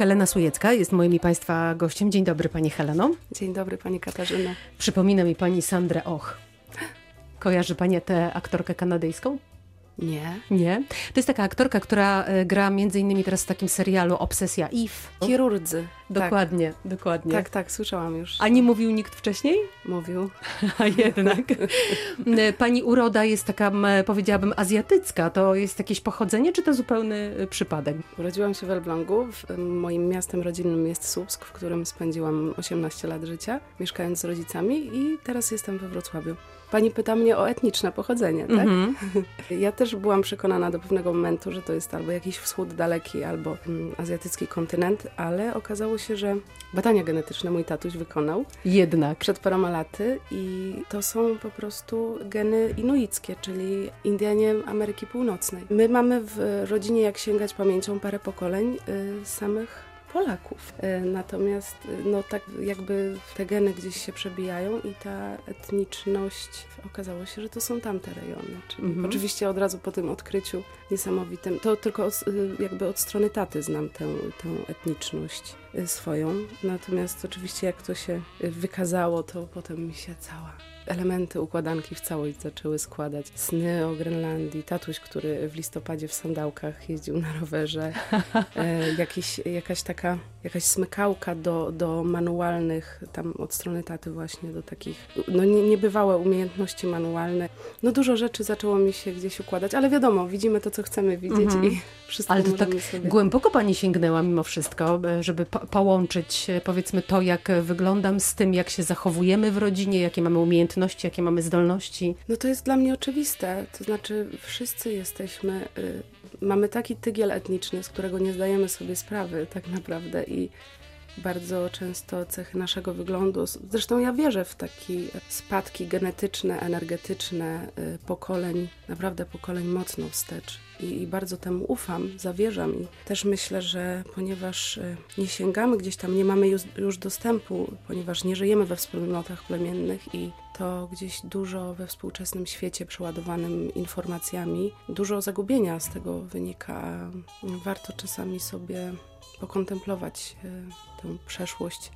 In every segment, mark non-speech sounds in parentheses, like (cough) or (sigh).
Helena Sujecka jest moim i Państwa gościem. Dzień dobry Pani Heleno. Dzień dobry Pani Katarzyna. Przypomina mi Pani Sandrę Och. Kojarzy Pani tę aktorkę kanadyjską? Nie. Nie? To jest taka aktorka, która e, gra między innymi teraz w takim serialu Obsesja Eve. Chirurdzy. Dokładnie, tak. dokładnie. Tak, tak, słyszałam już. A nie mówił nikt wcześniej? Mówił. (laughs) A jednak. E, pani uroda jest taka, powiedziałabym, azjatycka. To jest jakieś pochodzenie, czy to zupełny e, przypadek? Urodziłam się w Elblągu. Moim miastem rodzinnym jest Słupsk, w którym spędziłam 18 lat życia, mieszkając z rodzicami i teraz jestem we Wrocławiu. Pani pyta mnie o etniczne pochodzenie, tak? Mm -hmm. (laughs) Ja też byłam przekonana do pewnego momentu, że to jest albo jakiś wschód daleki, albo mm, azjatycki kontynent, ale okazało się, że badania genetyczne mój tatuś wykonał. Jednak. Przed paroma laty i to są po prostu geny inuickie, czyli Indianie Ameryki Północnej. My mamy w rodzinie, jak sięgać pamięcią, parę pokoleń y, samych Polaków. E, natomiast e, no tak jakby te geny gdzieś się przebijają i ta etniczność okazało się, że to są tamte rejony. Czyli mhm. oczywiście od razu po tym odkryciu niesamowitym, to tylko od, e, jakby od strony taty znam tę, tę etniczność swoją. Natomiast oczywiście jak to się wykazało, to potem mi się cała elementy układanki w całość zaczęły składać. Sny o Grenlandii, tatuś, który w listopadzie w sandałkach jeździł na rowerze, (laughs) e, jakiś, jakaś taka, jakaś smykałka do, do manualnych, tam od strony taty właśnie, do takich, no nie, niebywałe umiejętności manualne. No dużo rzeczy zaczęło mi się gdzieś układać, ale wiadomo, widzimy to, co chcemy widzieć -hmm. i wszystko Ale to tak sobie... głęboko Pani sięgnęła mimo wszystko, żeby po połączyć e, powiedzmy to, jak wyglądam z tym, jak się zachowujemy w rodzinie, jakie mamy umiejętności, jakie mamy zdolności? No to jest dla mnie oczywiste. To znaczy, wszyscy jesteśmy, y, mamy taki tygiel etniczny, z którego nie zdajemy sobie sprawy tak naprawdę i bardzo często cechy naszego wyglądu. Zresztą ja wierzę w takie spadki genetyczne, energetyczne y, pokoleń, naprawdę pokoleń mocno wstecz. I, I, bardzo temu ufam, zawierzam i też myślę, że ponieważ y, nie sięgamy gdzieś tam, nie mamy już, już dostępu, ponieważ nie żyjemy we wspólnotach plemiennych i to gdzieś dużo we współczesnym świecie przeładowanym informacjami, dużo zagubienia z tego wynika. Warto czasami sobie pokontemplować e, tę przeszłość.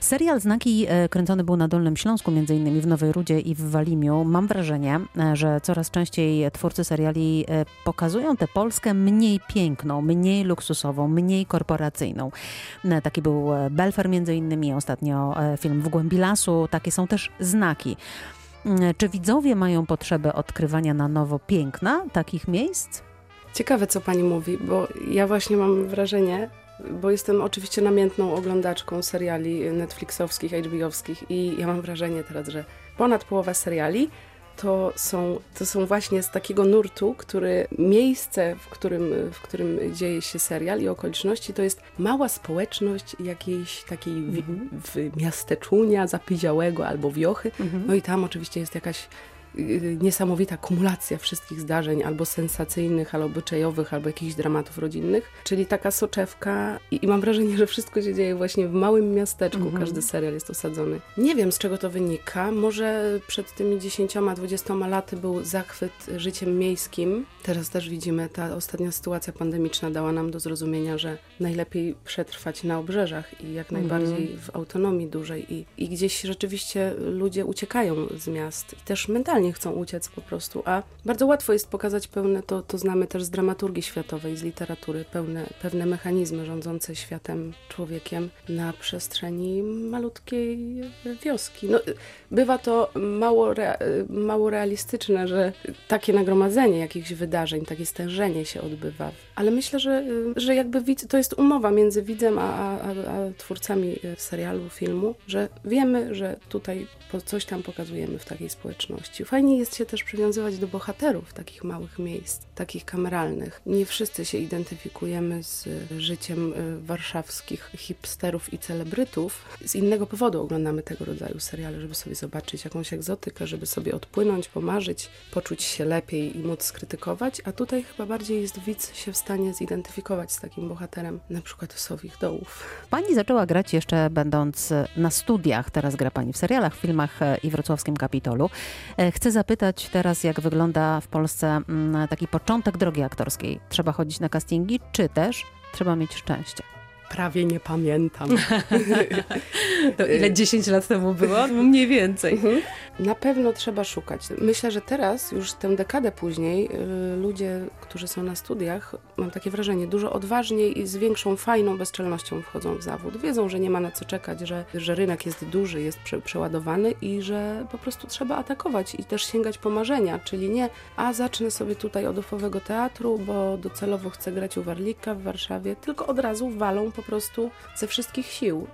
Serial Znaki e, kręcony był na Dolnym Śląsku, między innymi w Nowej Rudzie i w Walimiu. Mam wrażenie, e, że coraz częściej twórcy seriali pokazują tę Polskę mniej piękną, mniej luksusową, mniej korporacyjną. Taki był Belfer między innymi, ostatnio film W głębi lasu. Takie są też znaki. Czy widzowie mają potrzebę odkrywania na nowo piękna takich miejsc? Ciekawe, co pani mówi, bo ja właśnie mam wrażenie, bo jestem oczywiście namiętną oglądaczką seriali Netflixowskich, HBO-owskich i ja mam wrażenie teraz, że ponad połowa seriali to są, to są właśnie z takiego nurtu, który miejsce, w którym, w którym dzieje się serial i okoliczności, to jest mała społeczność jakiejś takiej mm -hmm. w, w miasteczunia zapyziałego albo wiochy. -hmm. No i tam oczywiście jest jakaś niesamowita kumulacja wszystkich zdarzeń, albo sensacyjnych, albo obyczajowych, albo jakichś dramatów rodzinnych, czyli taka soczewka i, i mam wrażenie, że wszystko się dzieje właśnie w małym miasteczku, mhm. każdy serial jest osadzony. Nie wiem, z czego to wynika, może przed tymi 10-20 laty był zachwyt życiem miejskim, teraz też widzimy, ta ostatnia sytuacja pandemiczna dała nam do zrozumienia, że najlepiej przetrwać na obrzeżach i jak mhm. najbardziej w autonomii dużej i, i gdzieś rzeczywiście ludzie uciekają z miast i też mentalnie mentalnie chcą uciec po prostu, a bardzo łatwo jest pokazać pełne, to, to znamy też z dramaturgii światowej, z literatury, pełne, pewne mechanizmy rządzące światem, człowiekiem na przestrzeni malutkiej wioski. No, bywa to mało, rea, mało realistyczne, że takie nagromadzenie jakichś wydarzeń, takie stężenie się odbywa, ale myślę, że, że jakby widz, to jest umowa między widzem a, a, a twórcami serialu, filmu, że wiemy, że tutaj coś tam pokazujemy w takiej społeczności. Fajnie jest się też przywiązywać do bohaterów takich małych miejsc, takich kameralnych. Nie wszyscy się identyfikujemy z życiem y, warszawskich hipsterów i celebrytów. Z innego powodu oglądamy tego rodzaju seriale, żeby sobie zobaczyć jakąś egzotykę, żeby sobie odpłynąć, pomarzyć, poczuć się lepiej i móc skrytykować, a tutaj chyba bardziej jest widz się w stanie zidentyfikować z takim bohaterem, na przykład Sowich Dołów. Pani zaczęła grać jeszcze będąc na studiach, teraz gra Pani w serialach, filmach e, i wrocławskim Kapitolu. Chcę zapytać teraz, jak wygląda w Polsce mm, taki początek drogi aktorskiej. Trzeba chodzić na castingi, czy też trzeba mieć szczęście? Prawie nie pamiętam. (laughs) to ile 10 lat temu było? Mniej więcej. Mhm. Na pewno trzeba szukać. Myślę, że teraz, już tę dekadę później, y, ludzie, którzy są na studiach, mam takie wrażenie, dużo odważniej i z większą, fajną bezczelnością wchodzą w zawód. Wiedzą, że nie ma na co czekać, że, że rynek jest duży, jest prze, przeładowany i że po prostu trzeba atakować i też sięgać po marzenia, czyli nie, a zacznę sobie tutaj od ufowego teatru, bo docelowo chcę grać u Warlika w Warszawie, tylko od razu walą po prostu ze wszystkich sił.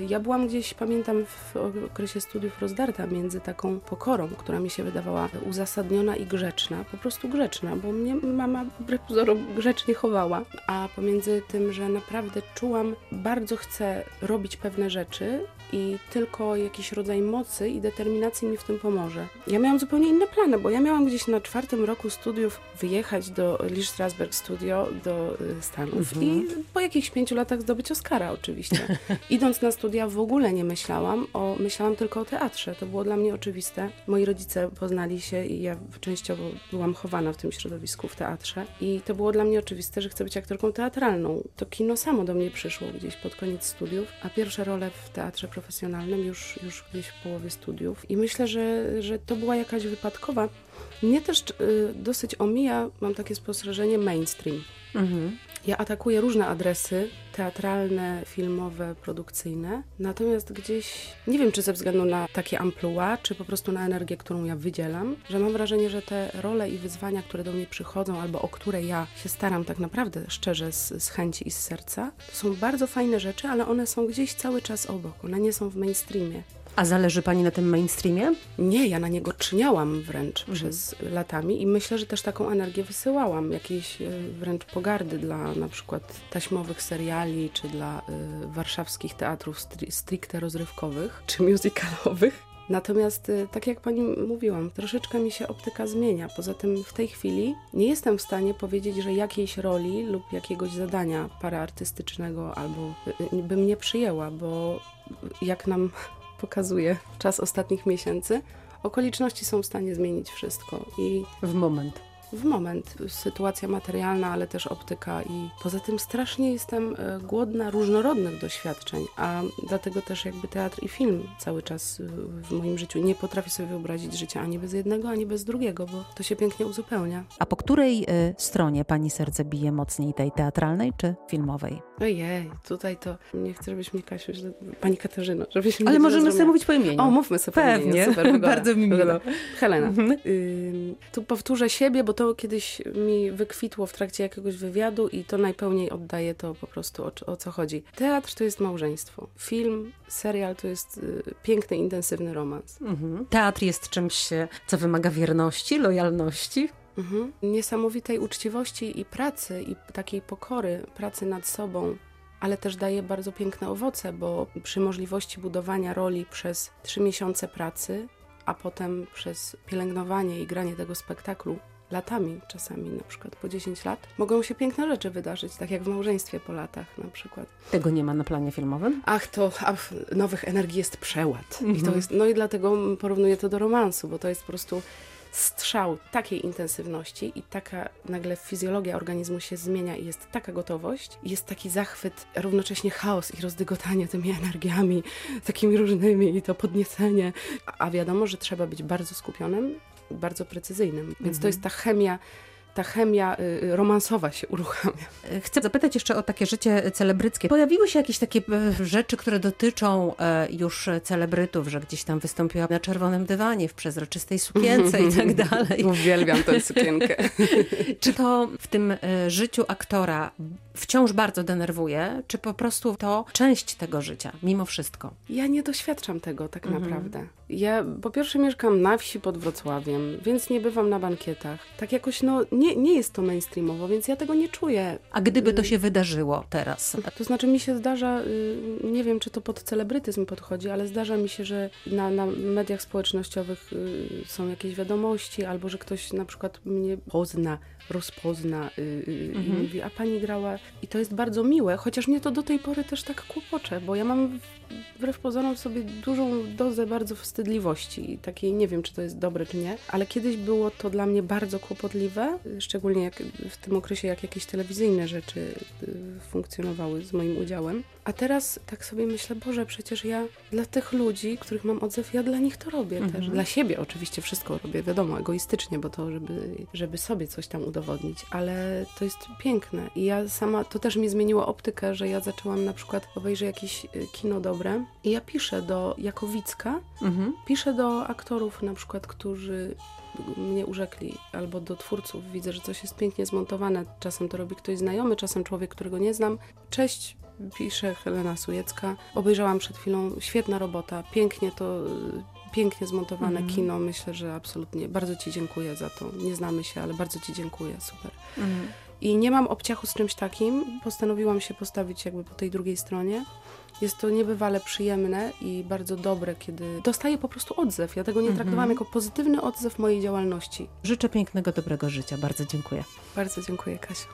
Y, ja byłam gdzieś, pamiętam, w okresie studiów rozdarta między taką pokorą, która mi się wydawała uzasadniona i grzeczna, po prostu grzeczna, bo mnie mama wbrew pozorom grzecznie chowała, a pomiędzy tym, że naprawdę czułam, bardzo chcę robić pewne rzeczy i tylko jakiś rodzaj mocy i determinacji mi w tym pomoże. Ja miałam zupełnie inne plany, bo ja miałam gdzieś na czwartym roku studiów wyjechać do Lee Strasberg Studio do y, Stanów mhm. i po jakichś pięciu latach zdobyć Oscara oczywiście. (laughs) Idąc na studia w ogóle nie myślałam o, myślałam tylko o teatrze. To było dla mnie oczywiste. Moi rodzice poznali się i ja częściowo byłam chowana w tym środowisku w teatrze i to było dla mnie oczywiste, że chcę być aktorką teatralną. To kino samo do mnie przyszło gdzieś pod koniec studiów, a pierwsze role w teatrze profesjonalnym już, już gdzieś w połowie studiów. I myślę, że, że to była jakaś wypadkowa. Mnie też y, dosyć omija, mam takie spostrzeżenie, mainstream. Mhm. Ja atakuję różne adresy teatralne, filmowe, produkcyjne, natomiast gdzieś, nie wiem czy ze względu na takie amplua, czy po prostu na energię, którą ja wydzielam, że mam wrażenie, że te role i wyzwania, które do mnie przychodzą, albo o które ja się staram tak naprawdę szczerze z, z chęci i z serca, to są bardzo fajne rzeczy, ale one są gdzieś cały czas obok, one nie są w mainstreamie. A zależy Pani na tym mainstreamie? Nie, ja na niego czyniałam wręcz mhm. przez latami i myślę, że też taką energię wysyłałam, jakiejś e, wręcz pogardy dla na przykład taśmowych seriali, czy dla y, warszawskich teatrów stri stricte rozrywkowych, czy musicalowych. Natomiast, y, tak jak pani mówiłam, troszeczkę mi się optyka zmienia. Poza tym w tej chwili nie jestem w stanie powiedzieć, że jakiejś roli lub jakiegoś zadania paraartystycznego albo bym nie przyjęła, bo jak nam pokazuje czas ostatnich miesięcy, okoliczności są w stanie zmienić wszystko. I w moment w moment. Sytuacja materialna, ale też optyka i poza tym strasznie jestem e, głodna różnorodnych doświadczeń, a dlatego też jakby teatr i film cały czas w moim życiu. Nie potrafię sobie wyobrazić życia ani bez jednego, ani bez drugiego, bo to się pięknie uzupełnia. A po której y, stronie pani serce bije mocniej, tej teatralnej czy filmowej? Ojej, tutaj to nie chcę, żebyś mnie Kasiu, że... pani Katarzyno, żebyś Ale możemy sobie mówić po imieniu. O, mówmy sobie Pewnie. po imieniu. Super, (laughs) Bardzo mi miło. Helena. Y, tu powtórzę siebie, bo to to kiedyś mi wykwitło w trakcie jakiegoś wywiadu i to najpełniej oddaje to po prostu o, o co chodzi. Teatr to jest małżeństwo. Film, serial to jest y, piękny, intensywny romans. Mhm. Teatr jest czymś, co wymaga wierności, lojalności. Mhm. Niesamowitej uczciwości i pracy, i takiej pokory, pracy nad sobą, ale też daje bardzo piękne owoce, bo przy możliwości budowania roli przez trzy miesiące pracy, a potem przez pielęgnowanie i granie tego spektaklu latami czasami, na przykład po 10 lat, mogą się piękne rzeczy wydarzyć, tak jak w małżeństwie po latach na przykład. Tego nie ma na planie filmowym? Ach, to a nowych energii jest przeład. Mhm. I to mhm. jest, no i dlatego porównuję to do romansu, bo to jest po prostu strzał takiej intensywności i taka nagle fizjologia organizmu się zmienia i jest taka gotowość, jest taki zachwyt, równocześnie chaos i rozdygotanie tymi energiami, takimi różnymi i to podniecenie. A wiadomo, że trzeba być bardzo skupionym bardzo precyzyjnym. Więc mhm. to jest ta chemia ta chemia y, y, romansowa się uruchamia. Chcę zapytać jeszcze o takie życie celebryckie. Pojawiły się jakieś takie e, rzeczy, które dotyczą e, już celebrytów, że gdzieś tam wystąpiła na czerwonym dywanie, w przezroczystej sukience i tak (laughs) dalej. Uwielbiam tę sukienkę. (laughs) Czy to w tym e, życiu aktora wciąż bardzo denerwuje, czy po prostu to część tego życia, mimo wszystko? Ja nie doświadczam tego tak mhm. naprawdę. Ja po pierwsze mieszkam na wsi pod Wrocławiem, więc nie bywam na bankietach. Tak jakoś, no, nie, nie jest to mainstreamowo, więc ja tego nie czuję. A gdyby to się wydarzyło teraz? To znaczy mi się zdarza, y, nie wiem czy to pod celebrytyzm podchodzi, ale zdarza mi się, że na, na mediach społecznościowych y, są jakieś wiadomości, albo że ktoś na przykład mnie pozna rozpozna y, y, i Mhm. mówi, a pani grała. I to jest bardzo miłe, chociaż mnie to do tej pory też tak kłopocze, bo ja mam wbrew pozorom w sobie dużą dozę bardzo wstydliwości takiej, nie wiem, czy to jest dobre, czy nie, ale kiedyś było to dla mnie bardzo kłopotliwe, szczególnie jak w tym okresie, jak jakieś telewizyjne rzeczy y, funkcjonowały z moim udziałem. A teraz tak sobie myślę, Boże, przecież ja dla tych ludzi, których mam odzew, ja dla nich to robię Mhm. też. Dla siebie oczywiście wszystko robię, wiadomo, egoistycznie, bo to, żeby, żeby sobie coś tam udowodnić, ale to jest piękne. I ja sama, to też mi zmieniło optykę, że ja zaczęłam na przykład, obejrzeć jakieś y, kino dobre i ja piszę do, jako Wicka, Mhm. piszę do aktorów na przykład, którzy mnie urzekli, albo do twórców. Widzę, że coś jest pięknie zmontowane. Czasem to robi ktoś znajomy, czasem człowiek, którego nie znam. Cześć, pisze Helena Sujecka. Obejrzałam przed chwilą, świetna robota, pięknie to, y, pięknie zmontowane Mhm. kino. Myślę, że absolutnie. Bardzo Ci dziękuję za to. Nie znamy się, ale bardzo Ci dziękuję. Super. Mhm. I nie mam obciachu z czymś takim. Postanowiłam się postawić jakby po tej drugiej stronie. Jest to niebywale przyjemne i bardzo dobre, kiedy dostaję po prostu odzew. Ja tego nie Mhm. traktowałam jako pozytywny odzew mojej działalności. Życzę pięknego, dobrego życia. Bardzo dziękuję. Bardzo dziękuję, Kasia.